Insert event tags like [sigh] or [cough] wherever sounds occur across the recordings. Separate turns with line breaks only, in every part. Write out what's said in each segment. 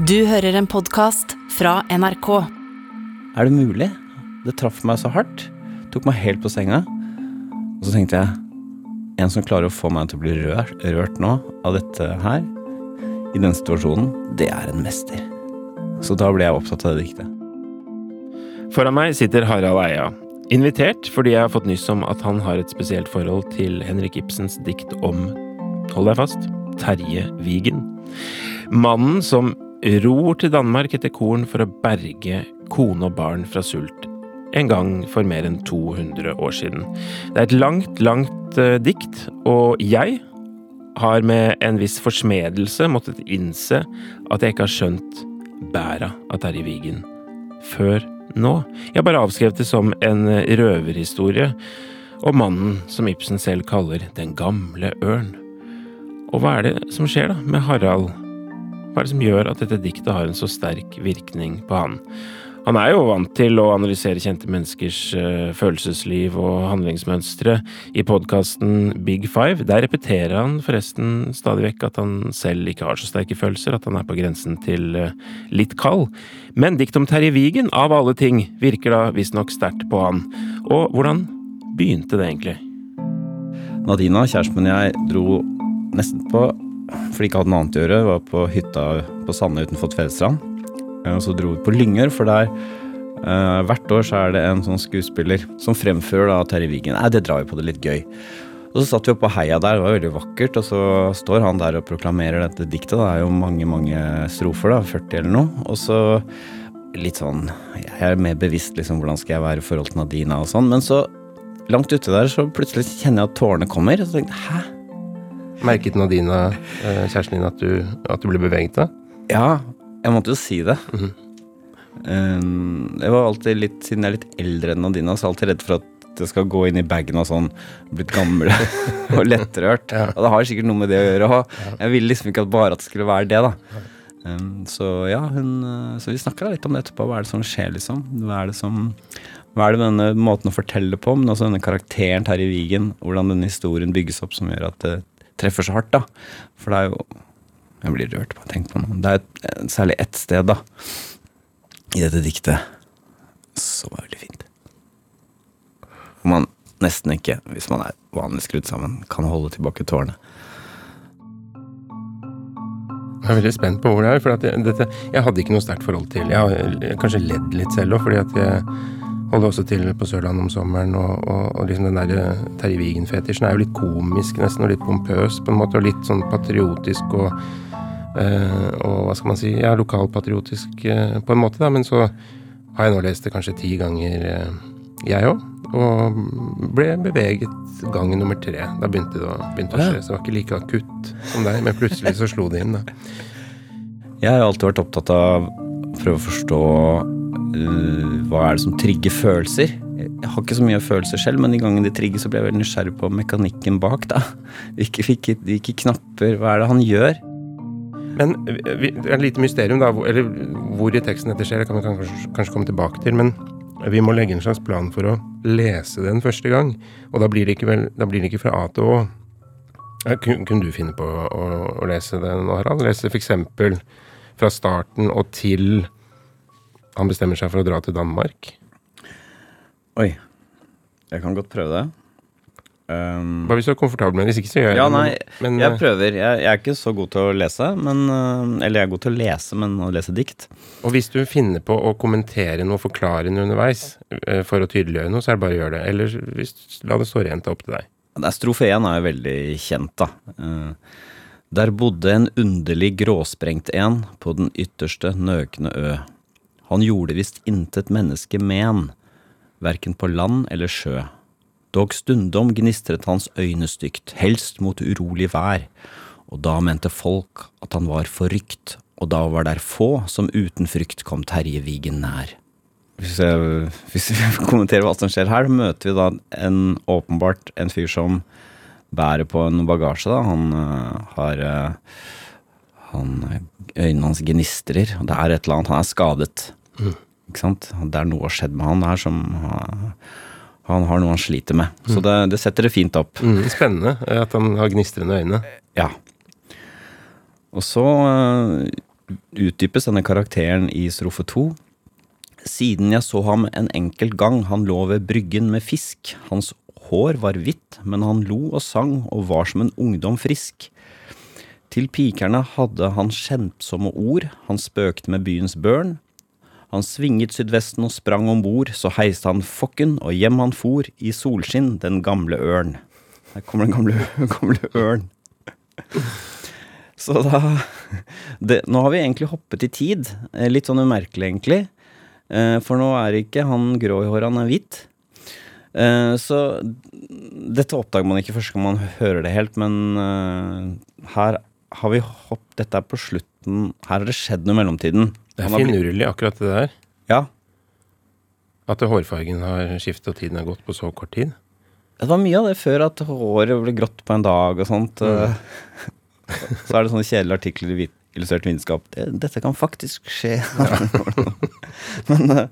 Du hører en podkast fra NRK.
Er det mulig? Det traff meg så hardt. Tok meg helt på senga. Og så tenkte jeg En som klarer å få meg til å bli rørt, rørt nå av dette her, i den situasjonen, det er en mester. Så da ble jeg opptatt av det diktet.
Foran meg sitter Harald Eia. Invitert fordi jeg har fått nyss om at han har et spesielt forhold til Henrik Ibsens dikt om, hold deg fast, Terje Vigen. Mannen som ror til Danmark etter korn for å berge kone og barn fra sult. En gang for mer enn 200 år siden. Det er et langt, langt uh, dikt, og jeg har med en viss forsmedelse måttet innse at jeg ikke har skjønt bæra av Terje Vigen før nå. Jeg har bare avskrevet det som en røverhistorie og mannen som Ibsen selv kaller Den gamle ørn. Og hva er det som skjer da med Harald? Hva er det som gjør at dette diktet har en så sterk virkning på han? Han er jo vant til å analysere kjente menneskers uh, følelsesliv og handlingsmønstre i podkasten Big Five. Der repeterer han forresten stadig vekk at han selv ikke har så sterke følelser, at han er på grensen til uh, litt kald. Men dikt om Terje Vigen, av alle ting, virker da visstnok sterkt på han. Og hvordan begynte det egentlig?
Nadina, kjæresten min og jeg, dro nesten på fordi ikke hadde noe annet å gjøre. Var på hytta på Sande utenfor Tvedestrand. Og så dro vi på Lyngør, for der uh, hvert år så er det en sånn skuespiller som fremfører da Terje Vigen. Nei, det drar vi på det litt gøy. Og så satt vi oppe på heia der, det var veldig vakkert, og så står han der og proklamerer dette diktet. Det er jo mange, mange strofer, da, 40 eller noe. Og så litt sånn Jeg er mer bevisst liksom hvordan skal jeg være i forhold til Nadina og sånn, men så langt ute der så plutselig kjenner jeg at tårene kommer, og så tenker jeg hæ?
Merket Nadina, eh, kjæresten din, at du, at du ble beveget da?
Ja, jeg måtte jo si det. Mm -hmm. jeg var alltid litt, Siden jeg er litt eldre enn Nadina, så er jeg alltid redd for at det skal gå inn i bagen og sånn. Blitt gammel [laughs] og lettrørt. Ja. Og det har sikkert noe med det å gjøre. Jeg ville liksom ikke at bare at det skulle være det, da. Um, så ja, hun Så vi snakka litt om det etterpå. Hva er det som skjer, liksom? Hva er det som hva er det denne måten å fortelle på, men også denne karakteren Terje Vigen, hvordan denne historien bygges opp som gjør at det treffer så hardt, da. For det er jo Jeg blir rørt å tenke på noe. Det er særlig ett sted, da, i dette diktet, som er veldig fint. Hvor man nesten ikke, hvis man er vanlig skrudd sammen, kan holde tilbake tårene.
Jeg er veldig spent på hvor det er. for jeg, dette, jeg hadde ikke noe sterkt forhold til Jeg har kanskje ledd litt selv òg, fordi at jeg holder også til på Sørlandet om sommeren. Og, og, og liksom den der Terje Vigen-fetisjen er jo litt komisk nesten, og litt pompøs på en måte. Og litt sånn patriotisk og, øh, og hva skal man si, ja, lokalpatriotisk øh, på en måte, da. Men så har jeg nå lest det kanskje ti ganger, øh, jeg òg. Og ble beveget gang nummer tre. Da begynte det å, begynte å skje. Så det var ikke like akutt som deg, men plutselig så slo det inn, da.
Jeg har alltid vært opptatt av å prøve å forstå uh, hva er det som trigger følelser. Jeg har ikke så mye følelser selv, men de gangene de trigger, så blir jeg veldig nysgjerrig på mekanikken bak. da. [laughs] Hvilke, hvilke, hvilke knapper, hva er det han gjør?
Men det er et lite mysterium, da, eller hvor i teksten dette skjer, det kan vi kanskje, kanskje komme tilbake til. men vi må legge en slags plan for å lese den første gang. Og da blir det ikke, vel, blir det ikke fra A til Å. Kunne du finne på å, å lese den, Harald? Lese f.eks. fra starten og til han bestemmer seg for å dra til Danmark?
Oi. Jeg kan godt prøve det. Um,
Bare hvis du er komfortabel med det. Hvis ikke, så gjør jeg
ja. Nei, men, jeg prøver. Jeg, jeg, er ikke så god til å lese, men, eller jeg er god til å lese, men å lese dikt.
Og hvis du finner på å kommentere noe, forklare noe underveis for å tydeliggjøre noe, så er det bare å gjøre det. Eller hvis, la det stå rent opp til deg.
Strofe én er jo veldig kjent, da. Der bodde en underlig gråsprengt en på den ytterste nøkne ø. Han gjorde visst intet menneske men, verken på land eller sjø. Dog stundom gnistret hans øyne stygt, helst mot urolig vær, og da mente folk at han var forrykt, og da var der få som uten frykt kom Terje Vigen nær. Hvis, jeg, hvis vi [laughs] kommenterer hva som skjer her, møter vi da en, åpenbart en fyr som bærer på en bagasje. da. Han uh, har uh, han, Øynene hans gnistrer, og det er et eller annet Han er skadet. Mm. Ikke sant? Det er noe har skjedd med han her som han har noe han sliter med. Så det, det setter det fint opp.
Mm, spennende at han har gnistrende øyne.
Ja. Og så uh, utdypes denne karakteren i strofe to. Siden jeg så ham en enkelt gang, han lå ved bryggen med fisk. Hans hår var hvitt, men han lo og sang og var som en ungdom frisk. Til pikerne hadde han skjemtsomme ord, han spøkte med byens børn. Han svinget sydvesten og sprang om bord, så heiste han fokken, og hjem han for, i solskinn, den gamle ørn. Der kommer den gamle, [laughs] gamle ørn. Så da det, Nå har vi egentlig hoppet i tid. Eh, Litt sånn umerkelig, egentlig. Eh, For nå er ikke han grå i håret, han er hvit. Eh, Så dette oppdager man ikke første gang man hører det helt, men her har vi hopp... Dette er på slutten Her har det skjedd noe i mellomtiden.
Det er finurlig, akkurat det der.
Ja.
At hårfargen har skiftet og tiden har gått på så kort tid.
Det var mye av det før at håret ble grått på en dag og sånt. Mm. [laughs] Så er det sånne kjedelige artikler i illustrert vitenskap. Det, dette kan faktisk skje. [laughs] men eh,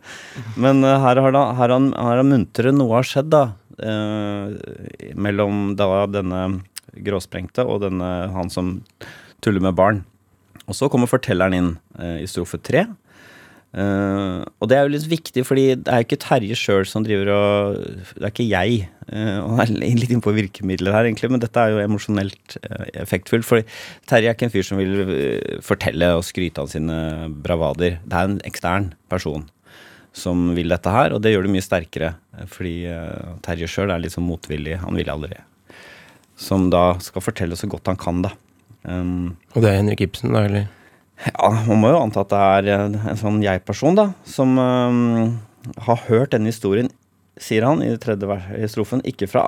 men eh, her har, da, her har, her har muntre noe har skjedd, da. eh, mellom da denne gråsprengte og denne han som tuller med barn. Og så kommer fortelleren inn eh, i strofe tre. Eh, og det er jo litt viktig, fordi det er jo ikke Terje sjøl som driver og Det er ikke jeg. eh, og det er litt innpå virkemidler her, egentlig, men dette er jo emosjonelt uh, effektfullt. For Terje er ikke en fyr som vil eh, fortelle og skryte av sine bravader. Det er en ekstern person som vil dette her, og det gjør det mye sterkere. eh, Fordi eh, Terje sjøl er litt sånn motvillig. Han vil aldri. Som da skal fortelle så godt han kan, da. Um,
Og det er Henrik Ibsen, da, eller?
ja, man må jo anta at det er eh, en sånn jeg-person, da, som um, har hørt denne historien, sier han i tredje vers strofen, ikke fra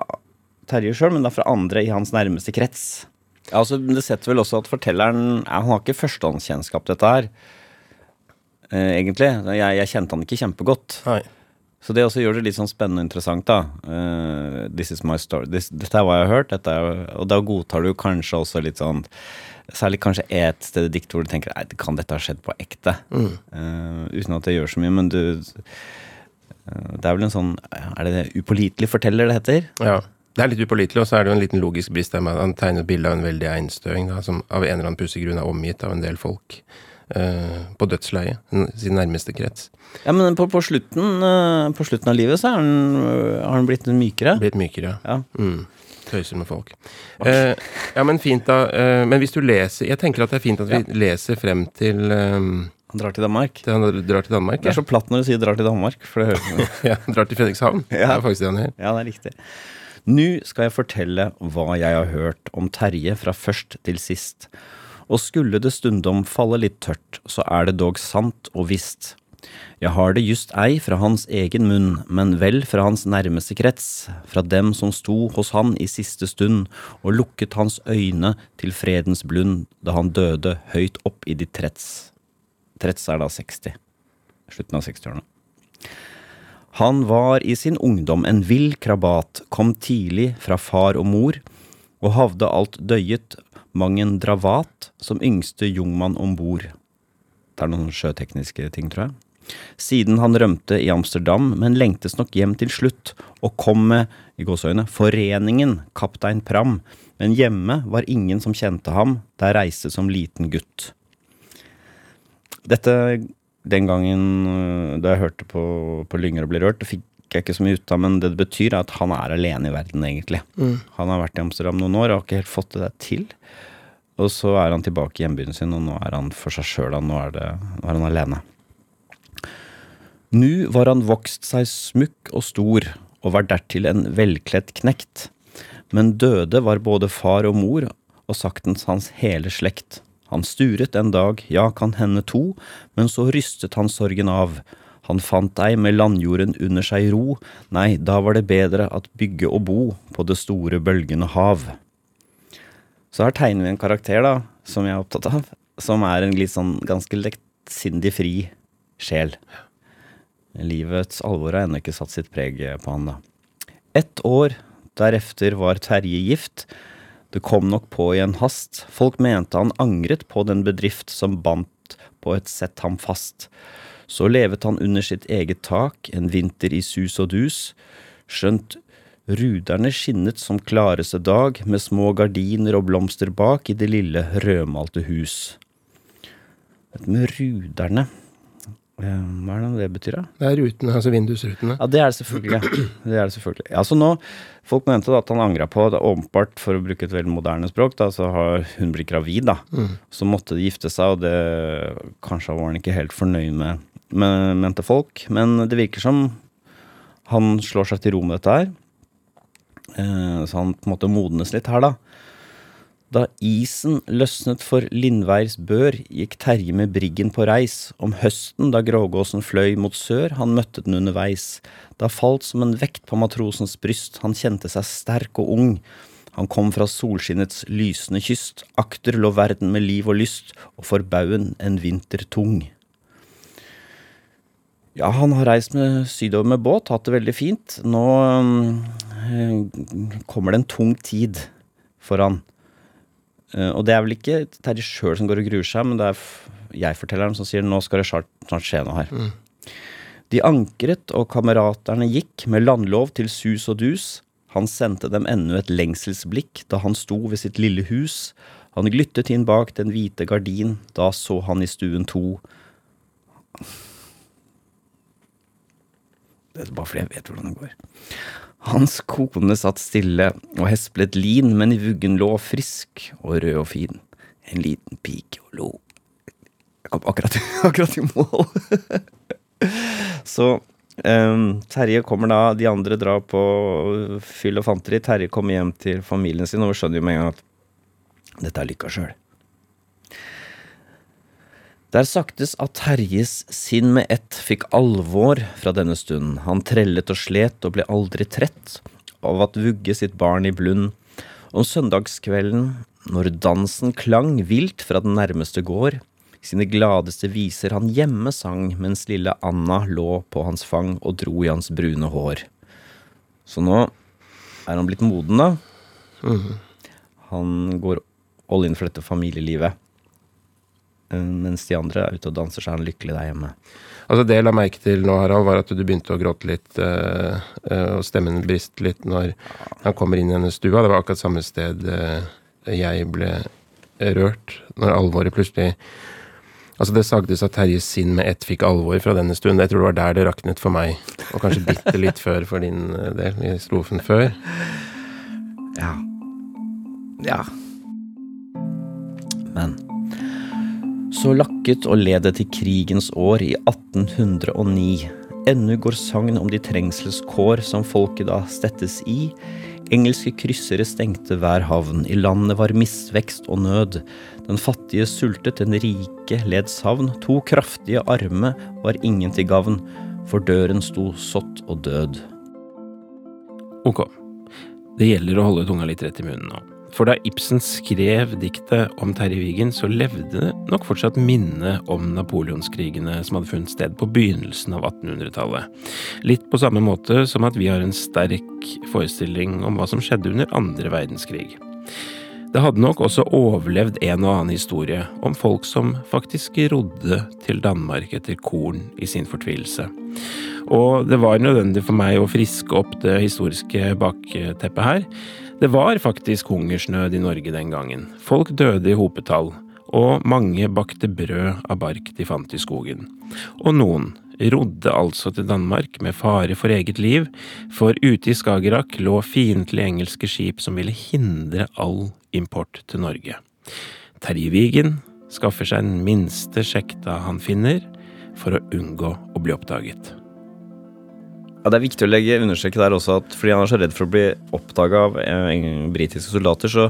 Terje sjøl, men da fra andre i hans nærmeste krets. Ja, altså, Det setter vel også at fortelleren ja, Han har ikke førstehåndskjennskap til dette her, eh, egentlig. Jeg, jeg kjente han ikke kjempegodt.
Nei.
Så det også gjør det litt sånn spennende og interessant, da. Uh, this is my story. This, dette er hva jeg har hørt, er, og da godtar du kanskje også litt sånn Særlig kanskje et sted i diktet hvor du tenker Nei, kan dette ha skjedd på ekte? Eh, uten at det gjør så mye, men du uh, Det er vel en sånn Er det det upålitelig forteller det heter?
Ja. Det er litt upålitelig, og så er det jo en liten logisk brist der med at han tegner bilde av en veldig einstøing, da, som av en eller annen pussig grunn er omgitt av en del folk på dødsleiet, sin nærmeste krets.
Ja, men på, på, slutten, eh, på slutten av livet så han, øh, har han blitt mykere.
Blitt mykere.
Ja.
Mm. Tøyser med folk. Eh, ja, men fint, da. Eh, men hvis du leser Jeg tenker at det er fint at vi leser frem til eh,
Han drar til Danmark.
til han drar til Danmark.
Det er så platt når du sier 'drar til Danmark'. For det høres [laughs]
Ja, drar til Fredrikshavn. [laughs] Det er faktisk det han gjør.
Ja, det er riktig. Nå skal jeg fortelle hva jeg har hørt om Terje fra først til sist. Og skulle det stundom falle litt tørt, så er det dog sant og visst. Jeg har det just ei fra hans egen munn, men vel fra hans nærmeste krets, fra dem som sto hos han i siste stund og lukket hans øyne til fredens blund da han døde høyt opp i de trets. Trets er da 60. Slutten av 60-årene. Han var i sin ungdom en vill krabat, kom tidlig fra far og mor, og havde alt døyet mang en dravat som yngste jungmann om bord. Det er noen sjøtekniske ting, tror jeg. Siden han rømte i Amsterdam, men lengtes nok hjem til slutt, og kom med, i gåsøgne, foreningen Kaptein Pram, men hjemme var ingen som kjente ham, der reiste som liten gutt. Dette den gangen øh, da jeg hørte på, på Lynger og ble rørt, det fikk jeg ikke så mye ut av, men det betyr at han er alene i verden, egentlig. Han har vært i Amsterdam noen år og har ikke helt fått det der til. Og så er han tilbake i hjembyen sin, og nå er han for seg sjøl. Nå, nå er han alene. Nu var han vokst seg smukk og stor, og var dertil en velkledt knekt. Men døde var både far og mor, og saktens hans hele slekt. Han sturet en dag, ja, kan hende to, men så rystet han sorgen av. Han fant ei med landjorden under seg ro, nei, da var det bedre at bygge og bo på det store bølgende hav. Så her tegner vi en karakter, da, som jeg er opptatt av, som er en litt sånn ganske lettsindig fri sjel. Livets alvor har ennå ikke satt sitt preg på han, da. Ett år derefter var Terje gift. Det kom nok på i en hast. Folk mente han angret på den bedrift som bandt på et sett ham fast. Så levet han under sitt eget tak, en vinter i sus og dus, skjønt ruderne skinnet som klareste dag, med små gardiner og blomster bak i det lille rødmalte hus. Dette med ruderne eh, Hva er det det betyr, da?
Det er rutene, altså vindusrutene.
Ja, det er det selvfølgelig. Det er det selvfølgelig. Ja, så nå, Folk mente da at han angra på det. Åpenbart, for å bruke et veldig moderne språk, da, så har hun blitt gravid. da. Så måtte de gifte seg, og det kanskje var han ikke helt fornøyd med, mente folk. Men det virker som han slår seg til ro med dette her. Eh, så han på en måte modnes litt her, da. Da isen løsnet for Lindveirs bør, gikk Terje med briggen på reis. Om høsten, da grågåsen fløy mot sør, han møtte den underveis. Da falt som en vekt på matrosens bryst, han kjente seg sterk og ung. Han kom fra solskinnets lysende kyst, akter lå verden med liv og lyst, og for baugen en vinter tung. Ja, han har reist med sydover med båt, hatt det veldig fint. Nå kommer det en tung tid for han. Eh, og det er vel ikke Terje sjøl som går og gruer seg, men det er jeg-fortelleren som sier nå skal det snart, snart skje noe her. De ankret, og kameraterne gikk med landlov til sus og dus. Han sendte dem ennå et lengselsblikk da han sto ved sitt lille hus. Han glyttet inn bak den hvite gardin, da så han i stuen to. Det er bare fordi jeg vet hvordan det går. Hans kone satt stille og hesplet lin, men i vuggen lå frisk og rød og fin. En liten pike og lo. Jeg kom akkurat, [laughs] akkurat i mål. [laughs] Så um, Terje kommer da, de andre drar på fyll og fanteri. Terje kommer hjem til familien sin, og vi skjønner jo med en gang at dette er lykka sjøl. Der saktes at Terjes sinn med ett fikk alvor fra denne stunden. Han trellet og slet og ble aldri trett av at vugge sitt barn i blund. Om søndagskvelden, når dansen klang vilt fra den nærmeste gård, sine gladeste viser han hjemme sang mens lille Anna lå på hans fang og dro i hans brune hår. Så nå er han blitt moden, da. Han går all in for dette familielivet. Eh, Mens de andre er ute og danser, seg en lykkelig der hjemme.
Altså Det jeg la merke til nå, Harald, var at du begynte å gråte litt, eh, og stemmen briste litt når han kommer inn i hennes stua. Det var akkurat samme sted øh, jeg ble rørt, når alvoret plutselig Altså Det sagdes at Terjes sinn med ett fikk alvor fra denne stund. Jeg tror det var der det raknet for meg, og kanskje bitte litt før for din del, i strofen før.
Ja. Ja. Men så lakket og led det til krigens år i 1809. Ennu går sagn om de trengselskår som folket da stettes i. Engelske kryssere stengte hver havn, i landet var misvekst og nød. Den fattige sultet, den rike led savn, to kraftige arme var ingen til gavn, for døren sto sått og død.
Ok. Det gjelder å holde tunga litt rett i munnen nå. For da Ibsen skrev diktet om Terje Vigen, så levde nok fortsatt minnet om napoleonskrigene som hadde funnet sted på begynnelsen av 1800-tallet. Litt på samme måte som at vi har en sterk forestilling om hva som skjedde under andre verdenskrig. Det hadde nok også overlevd en og annen historie om folk som faktisk rodde til Danmark etter korn i sin fortvilelse. Og det var nødvendig for meg å friske opp det historiske bakteppet her. Det var faktisk hungersnød i Norge den gangen. Folk døde i hopetall, og mange bakte brød av bark de fant i skogen. Og noen rodde altså til Danmark med fare for eget liv, for ute i Skagerrak lå fiendtlige engelske skip som ville hindre all import til Norge. Terje Vigen skaffer seg den minste sjekta han finner, for å unngå å bli oppdaget.
Ja, Det er viktig å legge understreke der også at fordi han er så redd for å bli oppdaga av eh, britiske soldater, så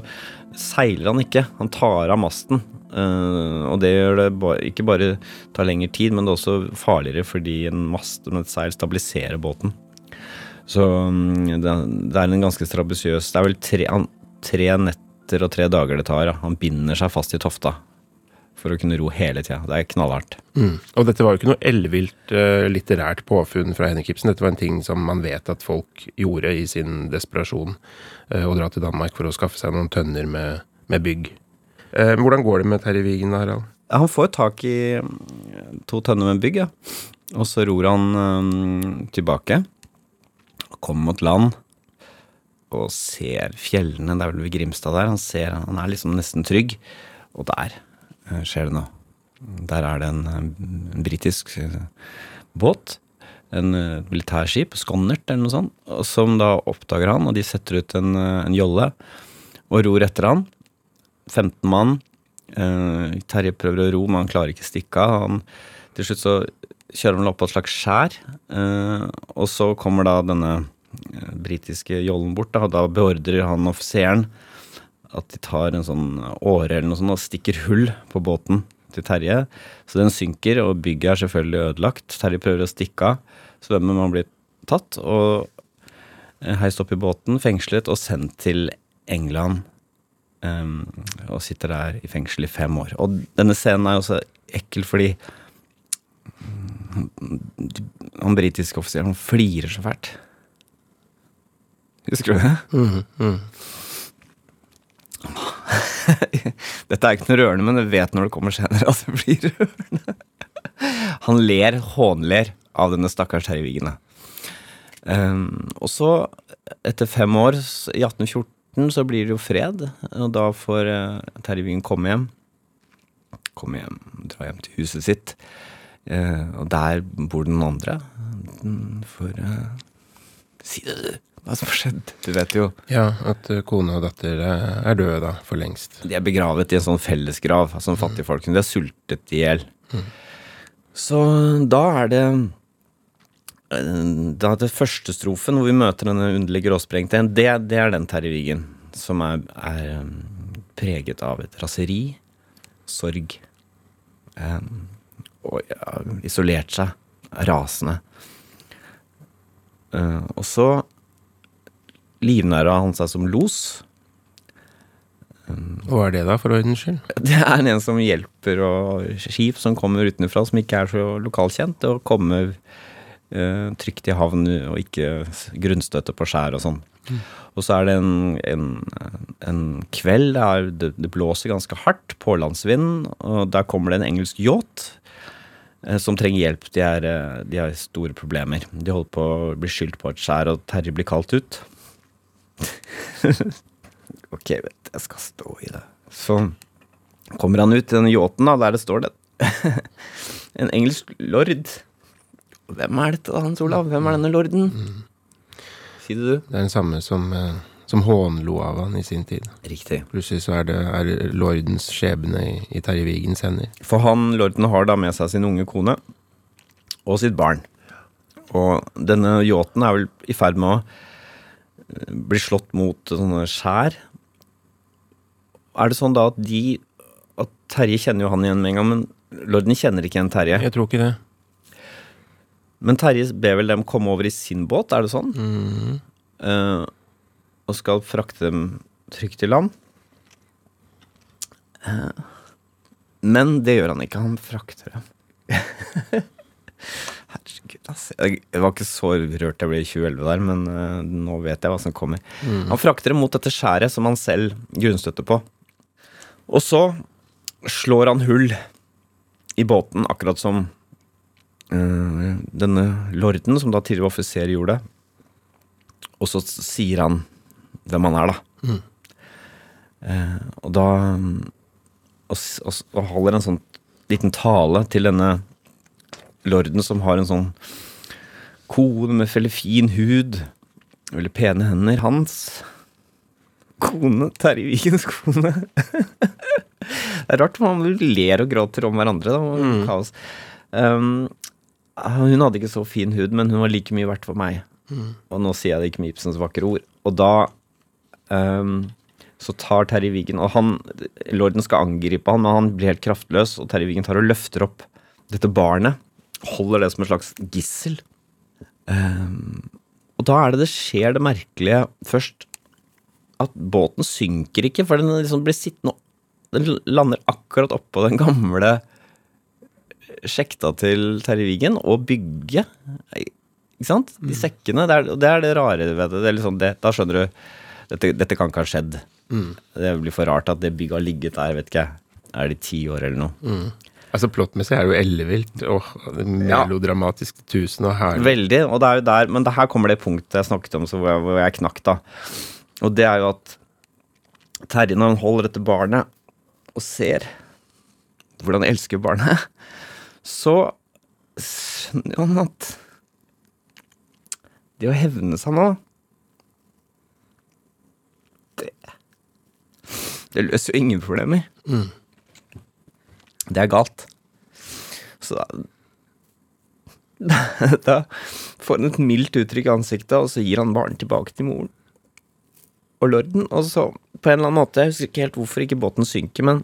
seiler han ikke. Han tar av masten. Eh, og det gjør det ikke bare tar lengre tid, men det er også farligere fordi en mast med et seil stabiliserer båten. Så mm, det, er en ganske strabasiøs Det er vel tre, tre netter og tre dager det tar. Han binder seg fast i tofta for å kunne ro hele tida. Det er knallhardt.
Mm. Og dette var jo ikke noe ellevilt uh, litterært påfunn fra Henrik Ibsen. Dette var en ting som man vet at folk gjorde i sin desperasjon. Uh, å dra til Danmark for å skaffe seg noen tønner med, med bygg. Uh, hvordan går det med Terje Vigen, Harald?
Ja, han får tak i to tønner med bygg, ja. Og så ror han um, tilbake. Kommer mot land. Og ser fjellene. Det er vel ved Grimstad der. Han ser, han er liksom nesten trygg. Og der skjer det noe. Der er det en, en britisk eh, båt, en eh, militærskip, Skonnert eller noe sånt, som da oppdager han, og de setter ut en, eh, en jolle og ror etter han. 15 mann. Eh, Terje prøver å ro, men han klarer ikke stikke av. Til slutt så kjører han opp på et slags skjær, eh, og så kommer da denne eh, britiske jollen bort, da, og da beordrer han offiseren at de tar en sånn åre eller noe sånt og stikker hull på båten til Terje. Så den synker, og bygget er selvfølgelig ødelagt. Terje prøver å stikke av. Svømmer, man blir tatt og eh, heist opp i båten, fengslet og sendt til England. Um, og sitter der i fengsel i fem år. Og denne scenen er jo så ekkel fordi mm, han britiske offiseren han flirer så fælt. Husker du det?
Mhm, [laughs]
Dette er ikke noe rørende, men jeg vet når det kommer senere at det blir rørende. Han ler, hånler av denne stakkars Terje Wigen. Um, og så, etter fem år, i 1814, så blir det jo fred. Og da får uh, Terje Wigen komme hjem. Komme hjem, dra hjem til huset sitt. Uh, og der bor den andre. For får eh, Si det, du. Hva som har skjedd? Du vet jo.
Ja, at eh, kone og datter eh, er døde da, for lengst.
De er begravet i en sånn fellesgrav, altså en mm. folk. De er sultet i hjel. Så da er det eh, Da er det første strofen hvor vi møter denne underlige gråsprengte en, det, det er den Terje Wigen som er, er preget av et raseri, sorg um, og ja, isolert seg, rasende. Eh, og så livnæra han seg som los.
Hva er det da, for ordens skyld? [laughs]
Det er en som hjelper og skip som kommer utenfra, som ikke er så lokalkjent, og kommer eh, trygt i havn og ikke grunnstøtte på skjær og sånn. Og så er det en, en, en kveld, det, er, det, det blåser ganske hardt, pålandsvind, og der kommer det en engelsk yacht eh, som trenger hjelp. De, er, eh, de har store problemer. De holder på å bli skyldt på et skjær, og Terje blir kalt ut. [laughs] ok, du, jeg skal stå i det. Så kommer han ut i den yachten, da, der det står det. [laughs] en engelsk lord. Hvem er dette, da, Hans Olav? Hvem er denne lorden? Si det, du.
Det er den samme som, eh, som hånlo av han i sin tid.
Riktig.
Plutselig så er det er lordens skjebne i, i Terje Vigens hender.
For han, lorden har da med seg sin unge kone og sitt barn. Og denne yachten er vel i ferd med å eh, bli slått mot sånne skjær. Er det sånn da at de At Terje kjenner jo han igjen med en gang, men lorden kjenner ikke igjen Terje.
Jeg tror ikke det.
Men Terje ber vel dem komme over i sin båt, er det sånn? Eh, og skal frakte dem trygt til land. Uh, men det gjør han ikke. Han frakter dem. [laughs] Herregud, ass. Jeg var ikke så rørt jeg ble i 2011 der, men uh, nå vet jeg hva som kommer. Han frakter det mot dette skjæret som han selv grunnstøtter på. Og så slår han hull i båten, akkurat som uh, denne lorden, som da tidligere offiser, gjorde. Og så sier han hvem han er, da. Eh, og da og, s- og, og holder en sånn liten tale til denne lorden som har en sånn kone med veldig fin hud, veldig pene hender. Hans kone, Terje Vigens kone. [laughs] det er rart man ler og gråter om hverandre. Da. Kaos. Um, hun hadde ikke så fin hud, men hun var like mye verdt for meg. Og nå sier jeg det ikke med Ibsens vakre ord. Og da um, så tar Terje Wigen Og han, lorden skal angripe han, men han blir helt kraftløs, og Terje Wigen tar og løfter opp dette barnet. Holder det som et slags gissel. Um, og da er det det skjer det merkelige først at båten synker ikke, for den liksom blir sittende Den lander akkurat oppå den gamle sjekta til Terje Wigen og bygget. Ikke sant? De sekkene. Det er det, er det rare ved det. det, liksom det da skjønner du dette, dette kan ikke ha skjedd. Det blir for rart at det bygget har ligget der, vet ikke jeg. Er det ti år eller noe?
Altså Plottmessig er det jo ellevilt og melodramatisk ja. tusen og herlig.
Veldig, og det er jo der Men det her kommer det punktet jeg snakket om så hvor jeg, hvor jeg knakk, da. Og det er jo at Terje, når han holder dette barnet og ser hvordan han elsker barnet, så skjønner han at det å hevne seg nå Det, det løser jo ingen problemer. Det er galt. Så da, [laughs] får han et mildt uttrykk i ansiktet, og så gir han barnet tilbake til moren og lorden. Og så, på en eller annen måte, jeg husker ikke helt hvorfor ikke båten synker, men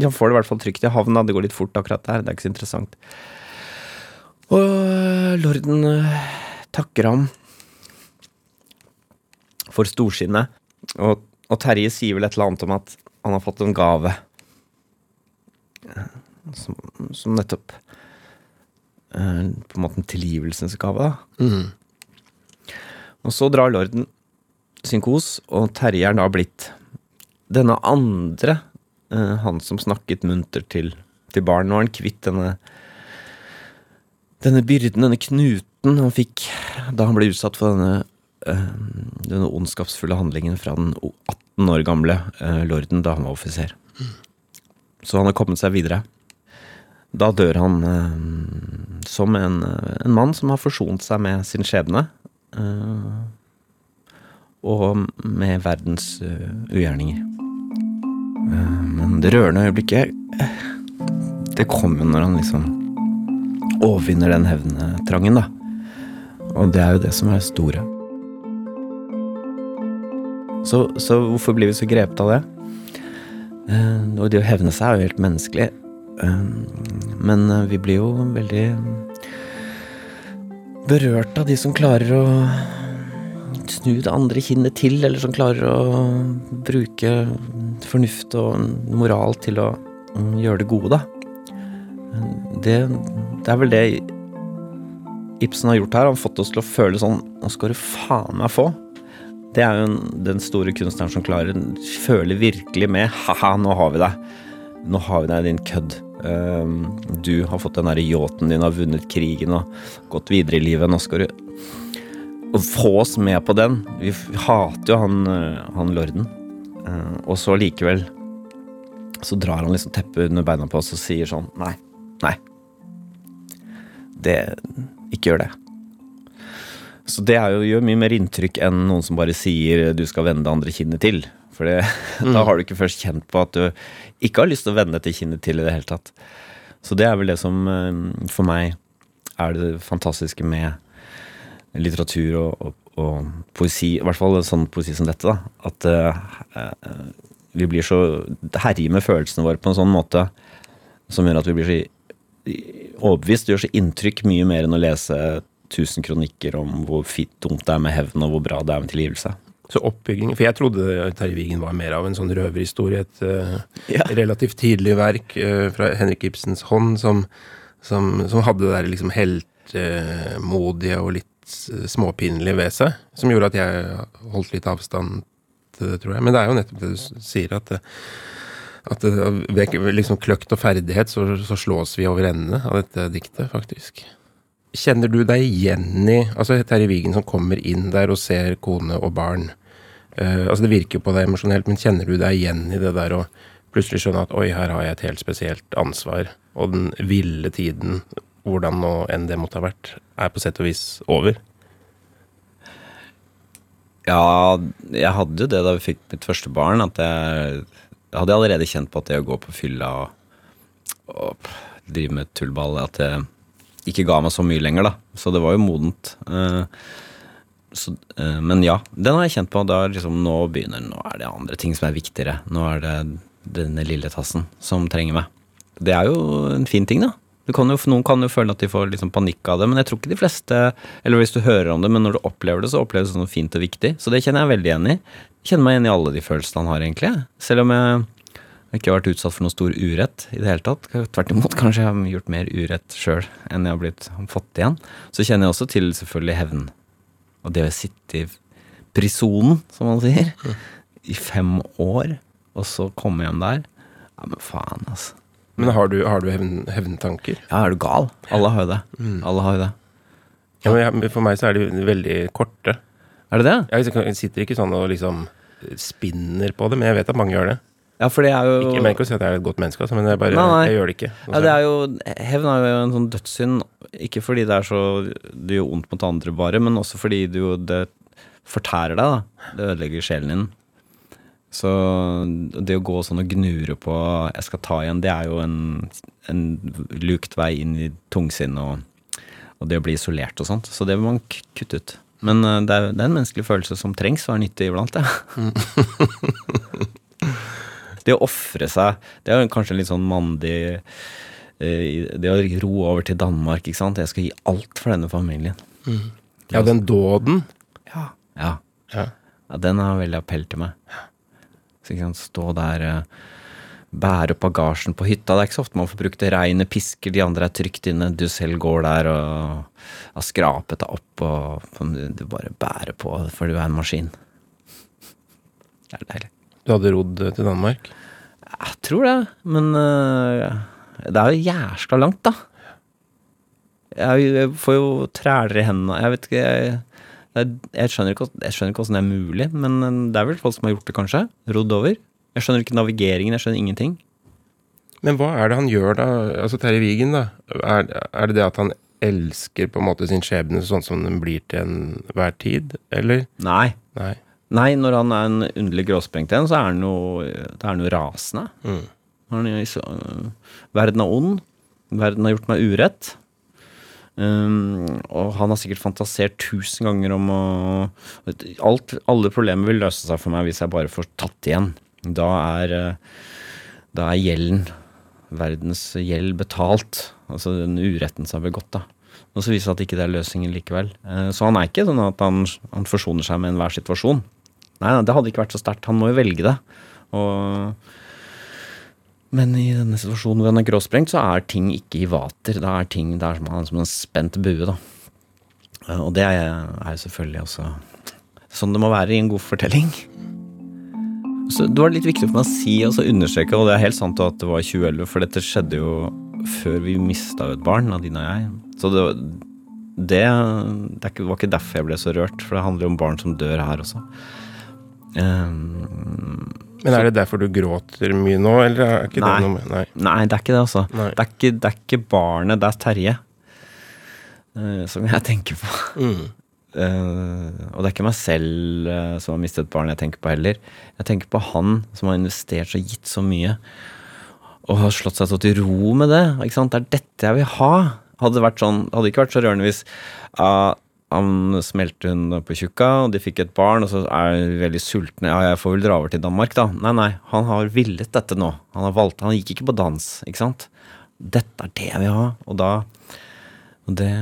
han får det i hvert fall trygt i havna. Det går litt fort akkurat der, det er ikke så interessant. Og lorden eh, takker ham for storsinnet, og, og Terje sier vel et eller annet om at han har fått en gave. Som, som nettopp eh, På en måte en tilgivelsens gave, Mm. Og så drar lorden sin kos, og Terje er da blitt denne andre, eh, han som snakket munter til, til barn. Nå er han kvitt denne denne byrden, denne knuten han fikk da han ble utsatt for denne, eh, denne ondskapsfulle handlingen fra den 18 år gamle eh, lorden da han var offiser. Så han har kommet seg videre. Da dør han eh, som en, en mann som har forsont seg med sin skjebne. eh, og med verdens uh, ugjerninger. Eh, men det rørende øyeblikket, eh, det kom jo når han liksom overvinner den hevntrangen, da. Og det er jo det som er det store. Så, så hvorfor blir vi så grepet av det? Eh, og det å hevne seg er jo helt menneskelig. Eh, men eh, vi blir jo veldig berørt av de som klarer å snu det andre kinnet til, eller som klarer å bruke fornuft og moral til å mm, gjøre det gode, da. Det, det er vel det Ibsen har gjort her. Han har fått oss til å føle sånn Nå skal du faen meg få. Det er jo den store kunstneren som klarer føle virkelig med Ha-ha, nå har vi deg. Nå har vi deg, din kødd. Um, du har fått den derre yachten din, har vunnet krigen og gått videre i livet. Nå skal du få oss med på den. Vi hater jo han, uh, han lorden. Uh, og så likevel så drar han liksom teppet under beina på oss og sier sånn Nei, nei. Det Ikke gjør det. Så det jo, gjør mye mer inntrykk enn noen som bare sier du skal vende det andre kinnet til. For [laughs] mm. da har du ikke først kjent på at du ikke har lyst til å vende dette kinnet til i det hele tatt. Så det er vel det som eh, for meg er det fantastiske med litteratur og, og, og poesi, i hvert fall sånn poesi som dette, da. At eh, vi blir så herjer med følelsene våre på en sånn måte som gjør at vi blir så overbevist. Det gjør så inntrykk mye mer enn å lese tusen kronikker om hvor fint dumt det er med hevn, og hvor bra det er med tilgivelse.
Så oppbygging For jeg trodde Terje Wigen var mer av en sånn røverhistorie. Et uh,
Ja.
relativt tidlig verk uh, fra Henrik Ibsens hånd som, som, som hadde det der liksom heltemodige og litt eh, småpinlige ved seg. Som gjorde at jeg holdt litt avstand til det, tror jeg. Men det er jo nettopp det du sier, at at ved liksom kløkt og ferdighet så, så slås vi over ende av dette diktet, faktisk. Kjenner du deg igjen i altså Terje Wigen som kommer inn der og ser kone og barn? Eh, altså Det virker jo på deg emosjonelt, men kjenner du deg igjen i det der å plutselig skjønne at oi, her har jeg et helt spesielt ansvar, og den ville tiden, hvordan nå enn det måtte ha vært, er på sett og vis over?
Ja, jeg hadde jo det da vi fikk mitt første barn, at jeg, hadde allerede kjent på at det å gå på fylla og, og drive med tullball, at det ikke ga meg så mye lenger, da. Så det var jo modent. Eh, så, uh, men ja, den har jeg kjent på. Da liksom nå begynner Nå er det andre ting som er viktigere. Nå er det denne lille tassen som trenger meg. Det er jo en fin ting, da. Kan jo, noen kan jo føle at de får liksom panikk av det, men jeg tror ikke de fleste Eller hvis du hører om det, men når du opplever det, så oppleves det som noe fint og viktig. Så det kjenner jeg veldig igjen i. Kjenner meg igjen i alle de følelsene han har, egentlig. Selv om jeg ikke har vært utsatt for noe stor urett i det hele tatt. Tvert imot, kanskje jeg har gjort mer urett sjøl enn jeg har blitt fått igjen. Så kjenner jeg også til selvfølgelig hevn. Og det å sitte i prisonen, som man sier, i fem år, og så komme hjem der. Ja, men faen, altså.
Men har du, har du hevn, hevntanker?
Ja, er du gal? Alle har jo det. Alle har jo det.
Ja, men for meg så er de veldig korte.
Er det det?
Jeg sitter ikke sånn og liksom spinner på det, men jeg vet at mange gjør det.
Ja, for det er jo
Ikke, jeg mener ikke å si at jeg er et godt menneske, altså, men jeg, bare,
Nei, nei.
jeg gjør det ikke.
Ja, det er jo Hevn er jo en sånn dødssynd, ikke fordi det er så Det gjør vondt mot andre bare, men også fordi det jo det fortærer deg, da. Det ødelegger sjelen din. Så det å gå sånn og gnure på 'jeg skal ta igjen', det er jo en, en lukt vei inn i tungsinnet og, og det å bli isolert og sånt. Så det vil man kutte ut. Men eh, det er, det er en menneskelig følelse som trengs og er nyttig iblant, det. [laughs] [laughs] det å ofre seg, det er kanskje en litt sånn mandig eh, Det å ro over til Danmark, ikke sant. Jeg skal gi alt for denne familien.
Ja, den dåden.
Ja. Ja,
Ja.
ja den har veldig appell til meg. Så ikke sant, Stå der, eh, bære opp bagasjen på hytta. Det er ikke så ofte man får brukt det. Regnet pisker, de andre er trygt inne. Du selv går der og har skrapet deg opp, og du bare bærer på, for du er en maskin. Det er deilig.
Du hadde rodd til Danmark?
Jeg tror det, men uh, det er jo jæskla langt, da. Jeg, jeg får jo træler i hendene. Jeg vet ikke jeg, jeg, jeg, skjønner ikke, jeg skjønner ikke åssen det er mulig, men øh, det er vel folk som har gjort det, kanskje? Rodd over. Jeg skjønner ikke navigeringen, jeg skjønner ingenting.
Men hva er det han gjør da? Altså Terje Wigen, da. Er, er det det at han elsker på en måte sin skjebne sånn som den blir til enhver tid, eller?
Nei.
Nei.
Nei, når han er en underlig gråsprengt en, så er han jo, er han jo rasende.
Mm.
Han er så, verden er ond. Verden har gjort meg urett. Um, og han har sikkert fantasert tusen ganger om å alt, Alle problemer vil løse seg for meg hvis jeg bare får tatt igjen. Da er, øh, da er gjelden, verdens gjeld, betalt. Altså den uretten som er begått, da. Og så viser det at ikke det er løsningen likevel. Eh, Så han er ikke sånn at han, han forsoner seg med enhver situasjon. Nei, det hadde ikke vært så sterkt. Han må jo velge det. Og, men i denne situasjonen hvor han er gråsprengt, så er ting ikke i vater. Da er ting det som, som en spent bue, da. Eh, Og det er, jo selvfølgelig også sånn det må være i en god fortelling. Så Det var litt viktig for meg å si og så understreke, og det er helt sant at det var 2011, for dette skjedde jo før vi mista et barn, Nadine og jeg. Så det, det, det var ikke derfor jeg ble så rørt, for det handler jo om barn som dør her også. Um,
Men er det derfor du gråter mye nå, eller er ikke
Nei.
det noe med Nei.
Nei, det er ikke det, altså. Det er ikke, det er ikke barnet, det er Terje. eh, som jeg tenker på.
Mm.
Uh, og det er ikke meg selv uh, som har mistet et barn jeg tenker på heller. Jeg tenker på han som har investert og gitt så mye. Og har slått seg så til ro med det. Ikke sant? Det er dette jeg vil ha. Hadde det vært sånn, hadde ikke vært så rørende hvis ah, han smelte hun på tjukka, og de fikk et barn, og så er de veldig sultne. Ja, jeg får vel dra over til Danmark, da. Nei, nei, han har villet dette nå. Han har valgt, han gikk ikke på dans, ikke sant. Dette er det jeg vil ha. Og da Og det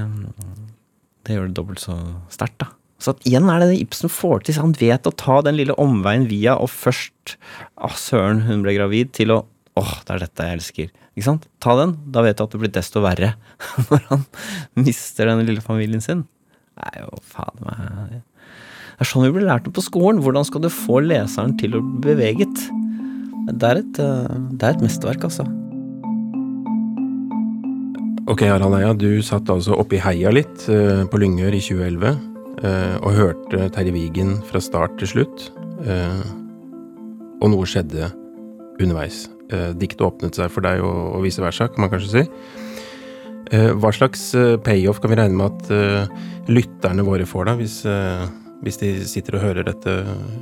det gjør det dobbelt så sterkt, da. Så igjen er det det Ibsen får til. Han vet å ta den lille omveien via og først Å, søren, hun ble gravid, til å Åh, det er dette jeg elsker. Ikke sant? Ta den. Da vet du at det blir desto verre [laughs] når han mister den lille familien sin. Det er jo faen meg Det er sånn vi blir lært det på skolen. Hvordan skal du få leseren til å bli beveget? Det er et, eh, det er et mesterverk, altså.
Ok, Harald Eia, du satt altså oppe i heia litt eh, på Lyngør i 2011 eh, og hørte Terje Vigen fra start til slutt. og noe skjedde underveis. Diktet åpnet seg for deg, og vice versa, kan man kanskje si. Eh, hva slags eh, payoff kan vi regne med at eh, lytterne våre får, da, hvis, hvis de sitter og hører dette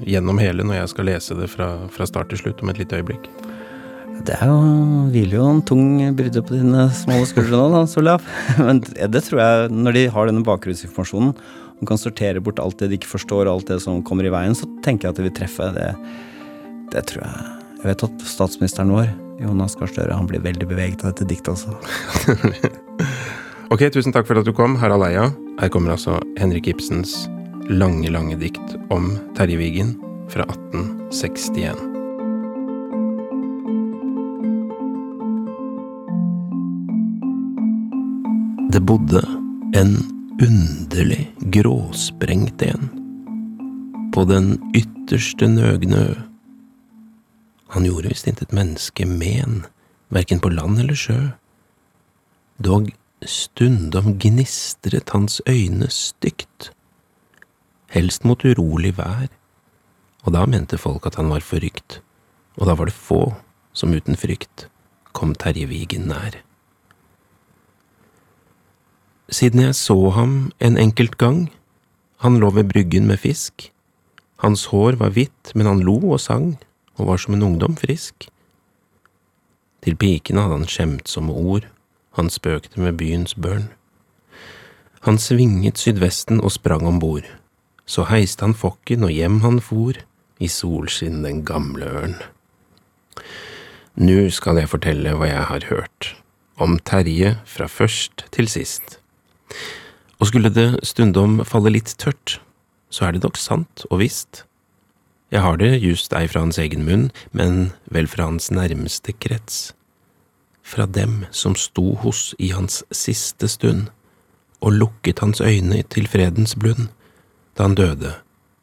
gjennom hele når jeg skal lese det fra, fra start til slutt om et lite øyeblikk?
Det er jo, hviler jo en tung byrde på dine små skuldre nå, da, Solaf. [laughs] Men det tror jeg, når de har denne bakgrunnsinformasjonen, og kan sortere bort alt det de ikke forstår, alt det som kommer i veien, så tenker jeg at det vil treffe. Det, det tror jeg. Jeg vet at statsministeren vår, Jonas Gahr Støre, han blir veldig beveget av dette diktet også. [laughs]
Ok, tusen takk for at du kom, Harald Eia. Her kommer altså Henrik Ibsens lange, lange dikt om Terje Vigen fra 1861. Det bodde en underlig gråsprengt en på den ytterste nøgne ø. Han gjorde visst intet menneske men, verken på land eller sjø. Dog stundom gnistret hans øyne stygt, helst mot urolig vær, og da mente folk at han var forrykt,
og da var det få som uten frykt kom Terje Vigen nær. Siden jeg så ham en enkelt gang, han lå ved bryggen med fisk, hans hår var hvitt, men han lo og sang, og var som en ungdom frisk. Til pikene hadde han skjemtsomme ord, han spøkte med byens børn. Han svinget sydvesten og sprang om bord, så heiste han fokken og hjem han for, i solskinn den gamle ørn. Nu skal jeg fortelle hva jeg har hørt, om Terje fra først til sist. Og skulle det stundom falle litt tørt, så er det nok sant og visst. Jeg har det just ei fra hans egen munn, men vel fra hans nærmeste krets. Fra dem som sto hos i hans siste stund, og lukket hans øyne til fredens blund, da han døde,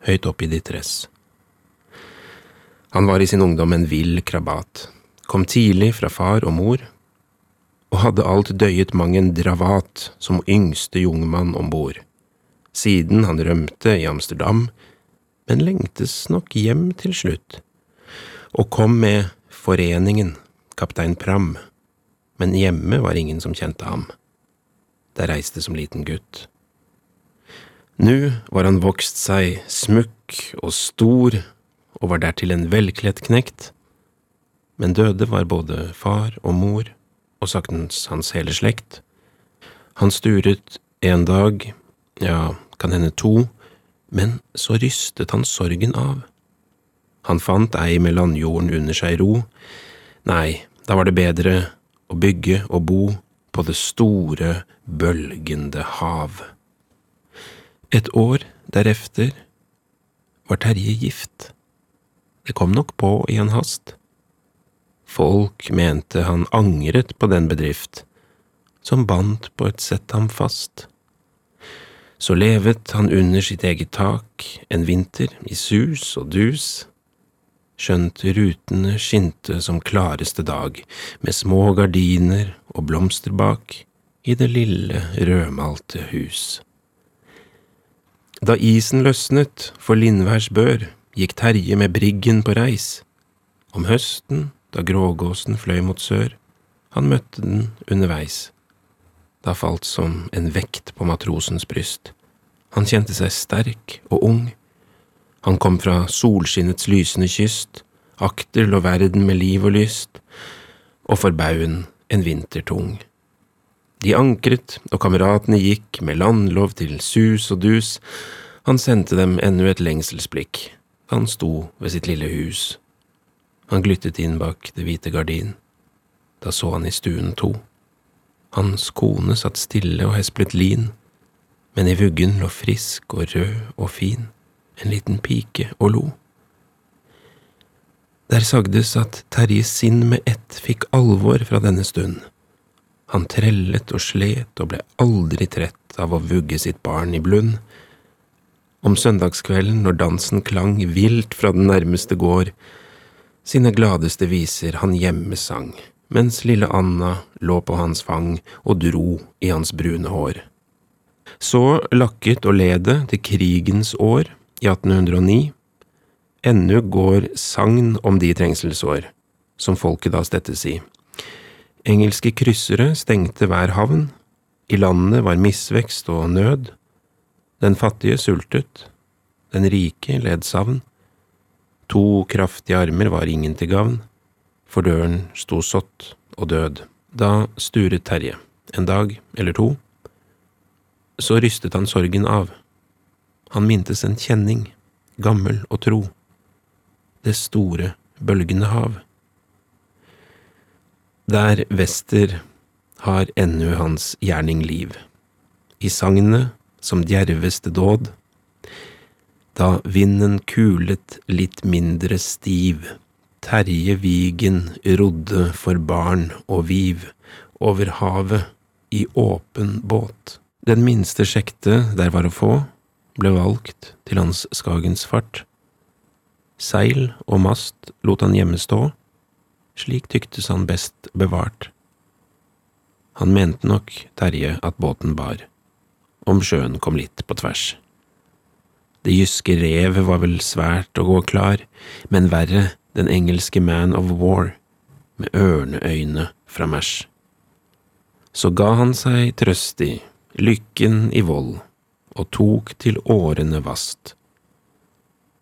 høyt opp i ditt tress. Han var i sin ungdom en vill krabat, kom tidlig fra far og mor, og hadde alt døyet mang en dravat som yngste jungmann om bord. Siden han rømte i Amsterdam, men lengtes nok hjem til slutt, og kom med Foreningen, kaptein Pram, men hjemme var ingen som kjente ham. Der reiste som liten gutt. Nu var han vokst seg smukk og stor, og var dertil en velkledt knekt, men døde var både far og mor, og saktens hans hele slekt. Han sturet en dag, ja, kan hende to, men så rystet han sorgen av. Han fant ei med landjorden under seg ro, nei, da var det bedre å bygge og bo på det store, bølgende hav. Et år derefter var Terje gift. Det kom nok på i en hast. Folk mente han angret på den bedrift, som bandt på et sett ham fast. Så levet han under sitt eget tak en vinter i sus og dus, skjønt rutene skinte som klareste dag, med små gardiner og blomster bak, i det lille rødmalte hus. Da isen løsnet for Lindværs bør, gikk Terje med briggen på reis. Om høsten da grågåsen fløy mot sør. Han møtte den underveis. Da falt som en vekt på matrosens bryst. Han kjente seg sterk og ung. Han kom fra solskinnets lysende kyst, akter lå verden med liv og lyst, og for baugen en vinter tung. De ankret, og kameratene gikk med landlov til sus og dus, han sendte dem ennå et lengselsblikk, han sto ved sitt lille hus. Han glyttet inn bak det hvite gardin. Da så han i stuen to. Hans kone satt stille og hesplet lin, men i vuggen lå frisk og rød og fin en liten pike og lo. Der sagdes at Terjes sinn med ett fikk alvor fra denne stund. Han trellet og slet og ble aldri trett av å vugge sitt barn i blund. Om søndagskvelden, når dansen klang vilt fra den nærmeste gård, sine gladeste viser han hjemme sang, mens lille Anna lå på hans fang og dro i hans brune hår. Så lakket og ledet til krigens år, i 1809. Ennu går sagn om de trengselsår, som folket da stettes i. Engelske kryssere stengte hver havn, i landet var misvekst og nød. Den fattige sultet, den rike led savn. To kraftige armer var ingen til gavn, for døren sto sått og død. Da sturet Terje, en dag eller to. Så rystet han sorgen av. Han mintes en kjenning, gammel og tro. Det store, bølgende hav. Der vester har ennu hans gjerning liv. I sagnet, som djerveste dåd, da vinden kulet litt mindre stiv, Terje Vigen rodde for barn og viv over havet i åpen båt. Den minste sjekte der var å få, ble valgt til hans Skagens fart. Seil og mast lot han hjemme stå, slik tyktes han best bevart. Han mente nok, Terje, at båten bar, om sjøen kom litt på tvers. Det jyske revet var vel svært å gå klar, men verre den engelske man of war, med ørneøyne fra Mash. Så ga han seg trøstig, lykken i vold, og tok til årene vast.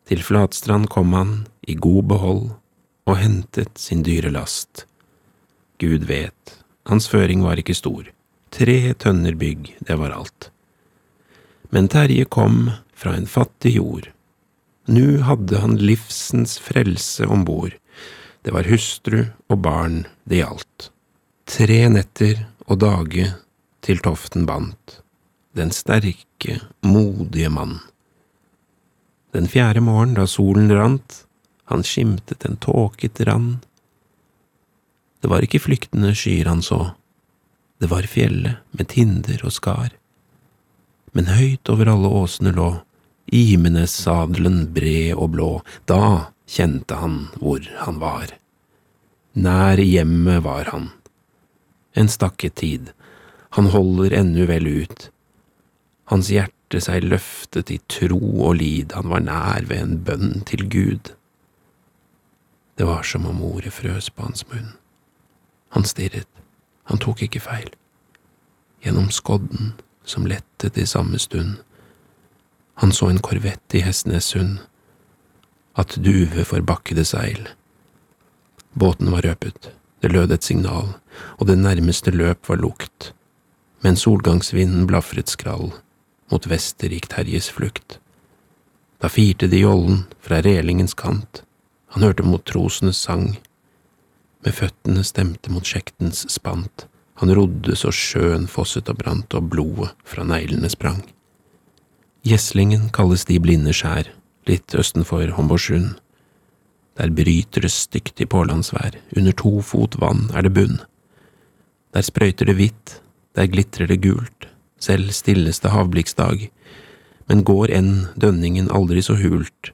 Til Flatstrand kom han i god behold og hentet sin dyre last. Gud vet, hans føring var ikke stor, tre tønner bygg, det var alt. Men Terje kom fra en fattig jord. Nu hadde han livsens frelse om bord, det var hustru og barn det gjaldt. Tre netter og dage til toften bandt, den sterke, modige mann. Den fjerde morgen da solen rant, han skimtet en tåket rand. Det var ikke flyktende skyer han så, det var fjellet med tinder og skar men høyt over alle åsene lå Imenes-sadelen bred og blå, da kjente han hvor han var. Nær hjemmet var han. En stakket tid, han holder ennu vel ut. Hans hjerte seg løftet i tro og lid, han var nær ved en bønn til Gud. Det var som om ordet frøs på hans munn. Han stirret, han tok ikke feil. Gjennom skodden som lettet i samme stund. Han så en korvett i Hestnessund, at duve forbakkede seil. Båten var røpet, det lød et signal, og det nærmeste løp var lukt, men solgangsvinden blafret skrall, mot vester gikk Terjes flukt. Da firte de jollen fra relingens kant, han hørte mot trosenes sang, med føttene stemte mot sjektens spant, han rodde så sjøen fosset og brant og blodet fra neglene sprang. Gjeslingen kalles de blinde skjær, litt østenfor Homborsund. Der bryter det stygt i pålandsvær, under to fot vann er det bunn. Der sprøyter det hvitt, der glitrer det gult, selv stilleste havblikksdag, men går enn dønningen aldri så hult,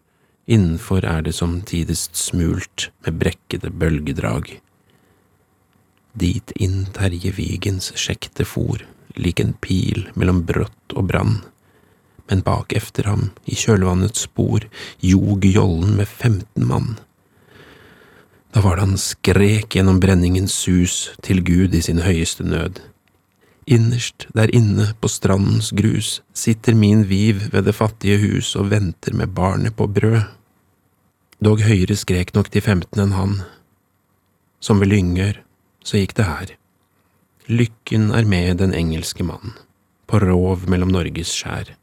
innenfor er det som tidest smult med brekkede bølgedrag. Dit inn Terje Vigens sjekte for, lik en pil mellom brått og brann. Men bak efter ham, i kjølvannets spor, jog jollen med femten mann. Da var det han skrek gjennom brenningens sus til Gud i sin høyeste nød. Innerst der inne på strandens grus sitter min viv ved det fattige hus og venter med barnet på brød. Dog høyere skrek nok de femten enn han. Som ved Lyngør, så gikk det her. Lykken er med den engelske mannen, på rov mellom Norges skjær.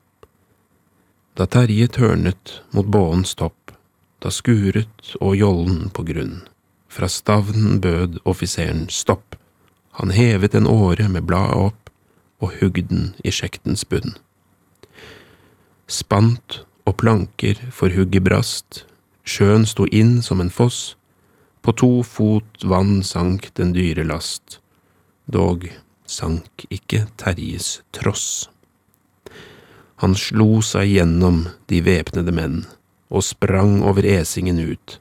Da Terje tørnet mot båens topp, da skuret og jollen på grunn, fra stavnen bød offiseren stopp, han hevet en åre med bladet opp og hugg den i sjektens bunn. Spant og planker for hugget brast, sjøen sto inn som en foss, på to fot vann sank den dyre last, dog sank ikke Terjes tross. Han slo seg gjennom de væpnede menn og sprang over esingen ut.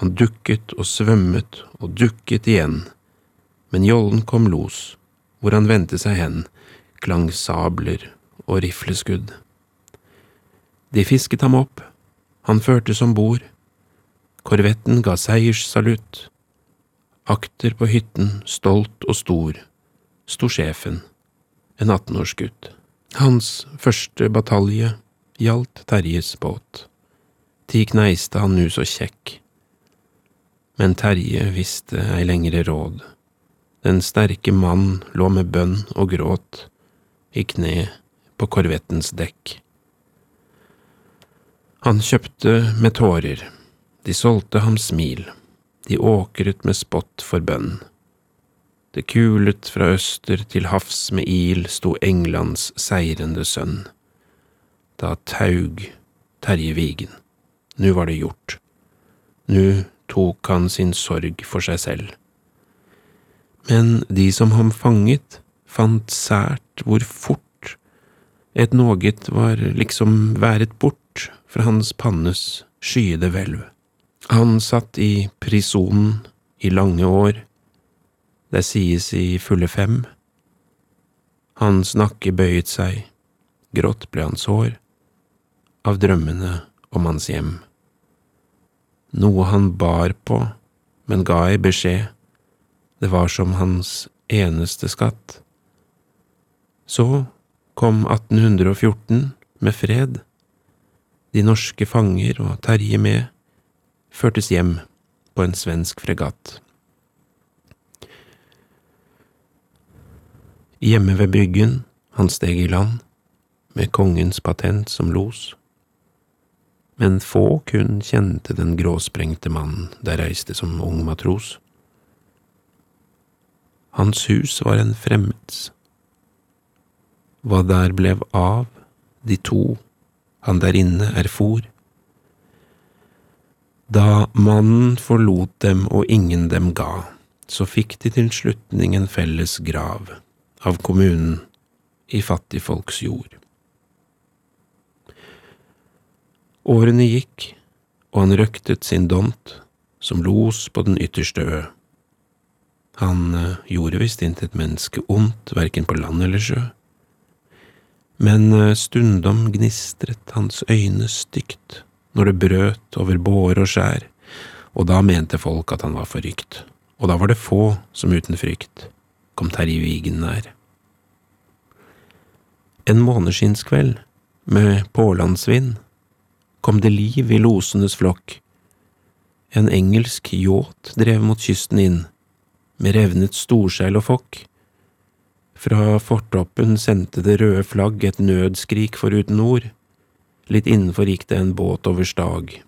Han dukket og svømmet og dukket igjen, men jollen kom los, hvor han vendte seg hen, klang sabler og rifleskudd. De fisket ham opp, han førtes om bord, Korvetten ga seierssalutt. Akter på hytten, stolt og stor, sto sjefen, en 18-årsgutt. Hans første batalje gjaldt Terjes båt. Ti kneiste han nu så kjekk. Men Terje visste ei lengre råd. Den sterke mann lå med bønn og gråt, i kne på korvettens dekk. Han kjøpte med tårer de solgte ham smil, de åkret med spott for bønn. Det kulet fra øster til havs med il sto Englands seirende sønn. Da taug Terje Vigen. Nu var det gjort. Nu tok han sin sorg for seg selv. Men de som ham fanget, fant sært hvor fort et noget var liksom været bort fra hans pannes skyede hvelv. Han satt i prisonen i lange år, det sies i fulle fem. Hans nakke bøyet seg, grått ble hans hår, av drømmene om hans hjem. noe han bar på, men ga ei beskjed, det var som hans eneste skatt. Så kom 1814 med fred. De norske fanger og Terje med førtes hjem på en svensk fregatt. Hjemme ved bryggen, han steg i land, med kongens patent som los. Men få kun kjente den gråsprengte mannen der reiste som ung matros. Hans hus var en fremmeds. Hva der blev av de to han der inne erfor. Da mannen forlot dem og ingen dem ga, så fikk de til slutning en felles grav av kommunen i fattigfolks jord. Årene gikk, og han røktet sin dont som los på den ytterste ø. Han eh, gjorde visst intet menneske ondt, verken på land eller sjø, men eh, stundom gnistret hans øyne stygt når det brøt over båre og skjær, og da mente folk at han var forrykt, og da var det få som uten frykt kom Terje Vigen nær. En måneskinnskveld, med pålandsvind, kom det liv i losenes flokk. En engelsk yacht drev mot kysten inn, med revnet storseil og fokk. Fra fortoppen sendte det røde flagg et nødskrik foruten ord. Litt innenfor gikk det en båt over stag.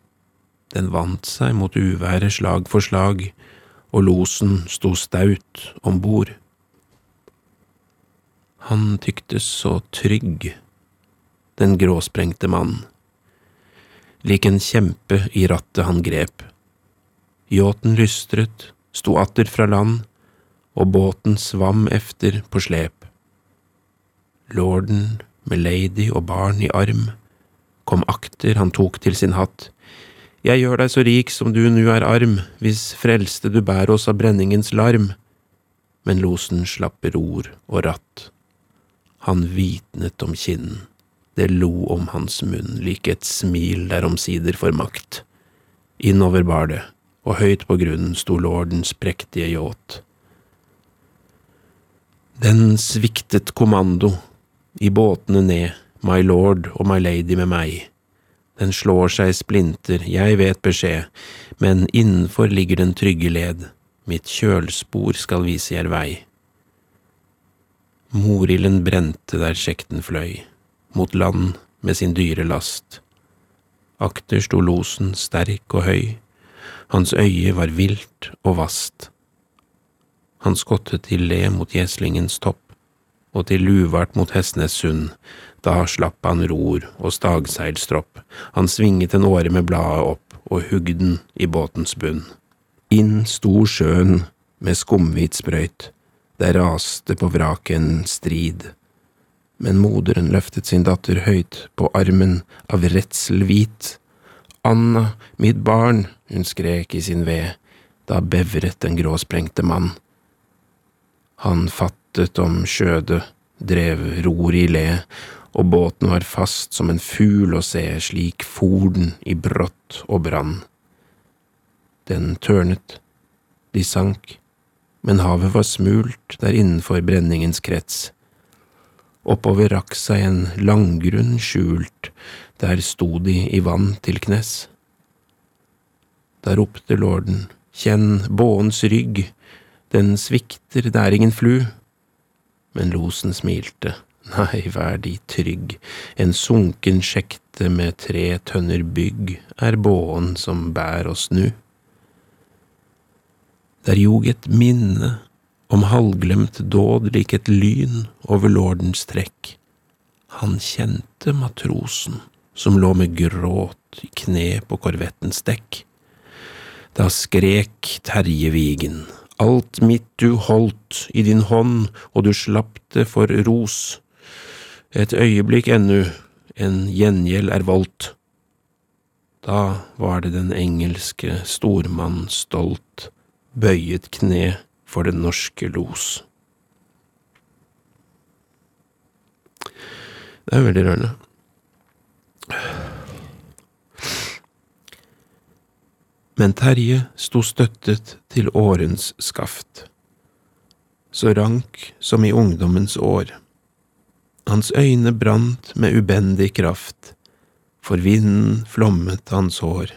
Den vant seg mot uværet slag for slag, og losen sto staut om bord. Han tyktes så trygg, den gråsprengte mann lik en kjempe i rattet han grep. Yachten lystret, sto atter fra land, og båten svam efter på slep. Lorden med lady og barn i arm kom akter han tok til sin hatt. Jeg gjør deg så rik som du nu er arm, hvis frelste du bærer oss av brenningens larm. Men losen slapp ror og ratt. Han vitnet om kinnen. Det lo om hans munn, lik et smil der omsider får makt. Innover bar det, og høyt på grunnen sto lordens prektige yacht. Den sviktet kommando, i båtene ned, my lord og my lady med meg. Den slår seg splinter, jeg vet beskjed, men innenfor ligger den trygge led, mitt kjølspor skal vise jer vei. Morilden brente der sjekten fløy mot land med sin dyre last. Akter sto losen sterk og høy, hans øye var vilt og vast. Han skottet til le mot gjeslingens topp, og til luvart mot Hestnessund, da slapp han ror og stagseilstropp, han svinget en åre med bladet opp og hugg den i båtens bunn. Inn sto sjøen med skumhvit sprøyt, der raste på vraket en strid men moderen løftet sin datter høyt på armen av redsel hvit. Anna, mitt barn, hun skrek i sin ved, da bevret den gråsprengte mann. Han fattet om skjødet, drev roret i le, og båten var fast som en fugl å se, slik for den i brått og brann. Den tørnet, de sank, men havet var smult der innenfor brenningens krets Oppover rakk seg en langgrunn skjult, der sto de i vann til knes. Da ropte lorden, kjenn båens rygg, den svikter, det er ingen flu. Men losen smilte, nei, vær de trygg, en sunken sjekte med tre tønner bygg er båen som bær oss nu. Der jog et minne om halvglemt dåd lik et lyn over lordens trekk. Han kjente matrosen som lå med gråt i kne på korvettens dekk. Da skrek Terje Vigen, alt mitt du holdt i din hånd, og du slapp det for ros. Et øyeblikk ennu, en gjengjeld er voldt. Da var det den engelske stormann stolt, bøyet kne for den norske los. Det er veldig rørende. Men Terje sto støttet til årens skaft, så rank som i ungdommens år. Hans øyne brant med ubendig kraft, for vinden flommet hans hår.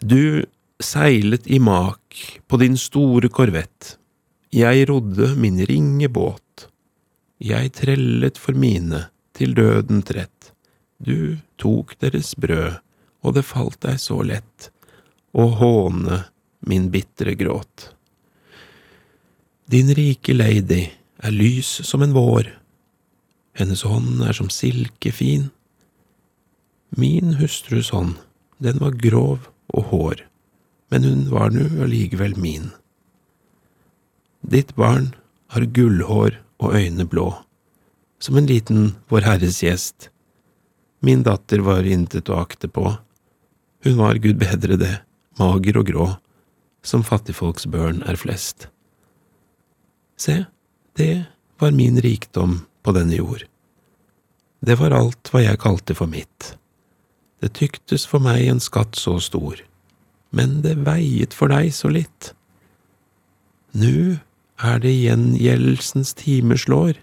Du seilet i mak på din store korvett, jeg rodde min ringe båt, jeg trellet for mine til døden trett, du tok deres brød, og det falt deg så lett å håne min bitre gråt. Din rike lady er lys som en vår, hennes hånd er som silkefin. Min hustrus hånd, den var grov og hår, men hun var nu allikevel min. Ditt barn har gullhår og øyne blå, som en liten Vår Herres gjest. Min datter var intet å akte på, hun var, gud bedre det, mager og grå, som fattigfolks børn er flest. Se, det var min rikdom på denne jord. Det var alt hva jeg kalte for mitt. Det tyktes for meg en skatt så stor, men det veiet for deg så litt. Nu er det gjengjeldelsens time slår,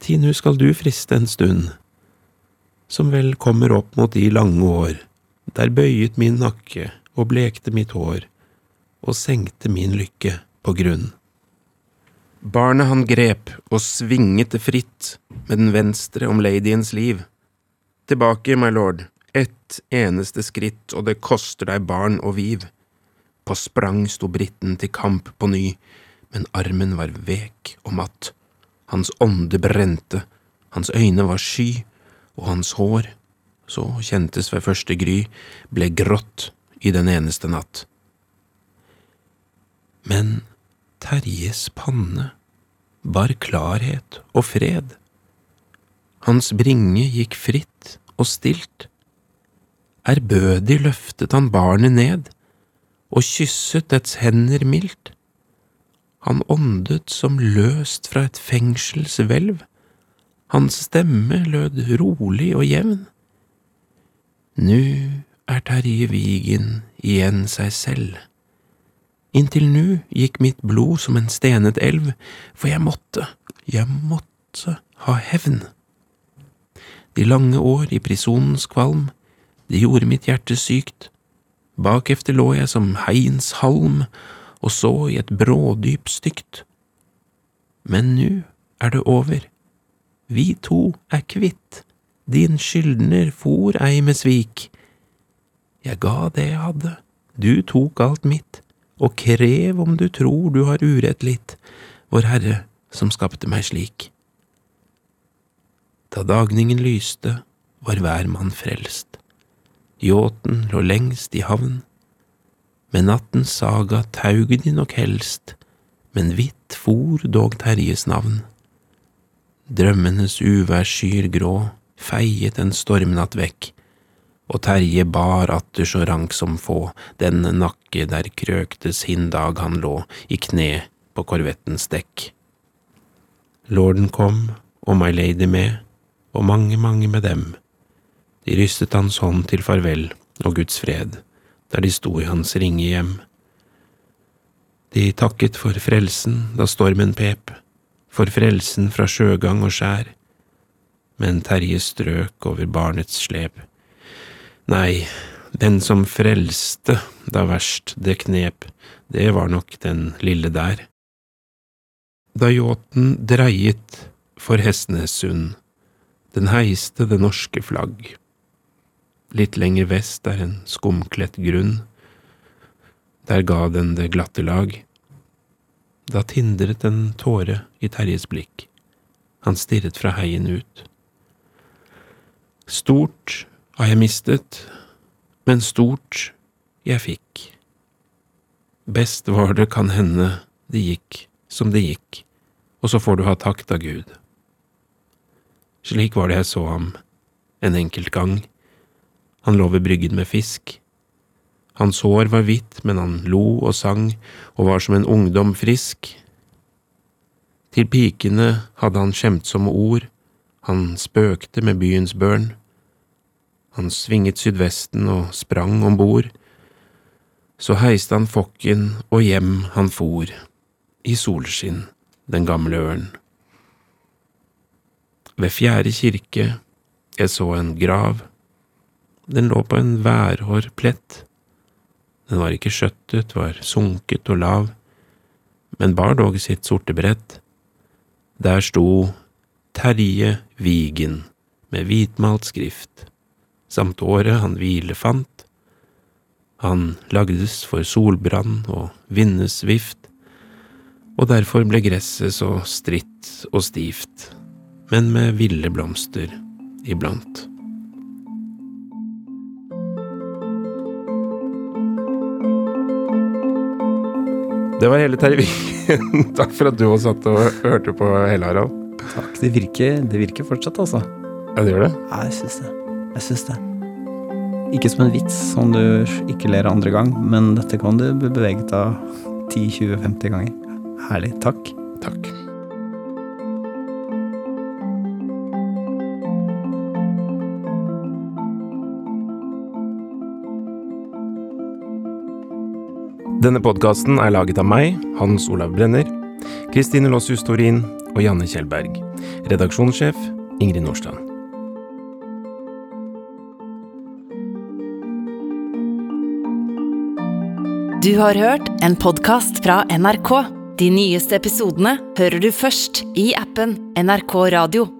ti nu skal du friste en stund, som vel kommer opp mot de lange år, der bøyet min nakke og blekte mitt hår, og senkte min lykke på grunn. Barnet han grep og svinget det fritt med den venstre om ladyens liv. Tilbake, my lord, ett eneste skritt, og det koster deg barn og viv. På sprang sto britten til kamp på ny, men armen var vek og matt. Hans ånde brente, hans øyne var sky, og hans hår, så kjentes ved første gry, ble grått i den eneste natt. Men Terjes panne bar klarhet og fred. Hans bringe gikk fritt og stilt. Ærbødig løftet han barnet ned og kysset dets hender mildt. Han åndet som løst fra et fengselshvelv, hans stemme lød rolig og jevn. Nu er Terje Vigen igjen seg selv. Inntil nu gikk mitt blod som en stenet elv, for jeg måtte, jeg måtte ha hevn. De lange år i prisonens kvalm, de gjorde mitt hjerte sykt. Bakefter lå jeg som heiens halm og så i et brådyp stygt. Men nu er det over. Vi to er kvitt, din skyldner for ei med svik. Jeg ga det jeg hadde, du tok alt mitt og krev om du tror du har urett litt, Vår Herre som skapte meg slik. Da dagningen lyste, var hver mann frelst. Yachten lå lengst i havn. Med nattens saga taug de nok helst, men hvitt for dog Terjes navn. Drømmenes uværsskyer grå feiet en stormnatt vekk, og Terje bar atter så rank som få den nakke der krøktes hin dag han lå i kne på korvettens dekk. Lorden kom, og my lady med, og mange, mange med dem. Rystet hans hånd til farvel og Guds fred, der de sto i hans ringe hjem. De takket for frelsen da stormen pep, for frelsen fra sjøgang og skjær, men Terje strøk over barnets slep Nei, den som frelste da verst det knep, det var nok den lille der. Da yachten dreiet for Hestnessund, den heiste det norske flagg. Litt lenger vest er en skumkledt grunn, der ga den det glatte lag. Da tindret en tåre i Terjes blikk, han stirret fra heien ut. Stort har jeg mistet, men stort jeg fikk. Best var det kan hende det gikk som det gikk, og så får du ha takk da Gud. Slik var det jeg så ham en enkelt gang. Han lå ved bryggen med fisk. Hans hår var hvitt, men han lo og sang og var som en ungdom frisk. Til pikene hadde han skjemtsomme ord, han spøkte med byens børn. han svinget sydvesten og sprang om bord. Så heiste han fokken og hjem han for, i solskinn, den gamle ørn. Ved fjerde kirke jeg så en grav. Den lå på en værhår plett. Den var ikke skjøttet, var sunket og lav, men bar dog sitt sorte brett. Der sto Terje Vigen med hvitmalt skrift, samt året han hvile fant. Han lagdes for solbrann og vindesvift, og derfor ble gresset så stritt og stivt, men med ville blomster iblant. Det var hele Terje Vigen. [laughs] Takk for at du også satt og hørte på hele, Harald.
Takk. Det virker, det virker fortsatt, altså.
Ja, det gjør det?
Ja, jeg syns det. Jeg syns det. Ikke som en vits som du ikke ler andre gang, men dette kan du bli beveget av 10-20-50 ganger. Herlig. Takk.
Takk. Denne podkasten er laget av meg, Hans Olav Brenner, Kristine Lossius Torin og Janne Kjellberg. Redaksjonssjef Ingrid Nordstrand.
Du har hørt en podkast fra NRK. De nyeste episodene hører du først i appen NRK Radio.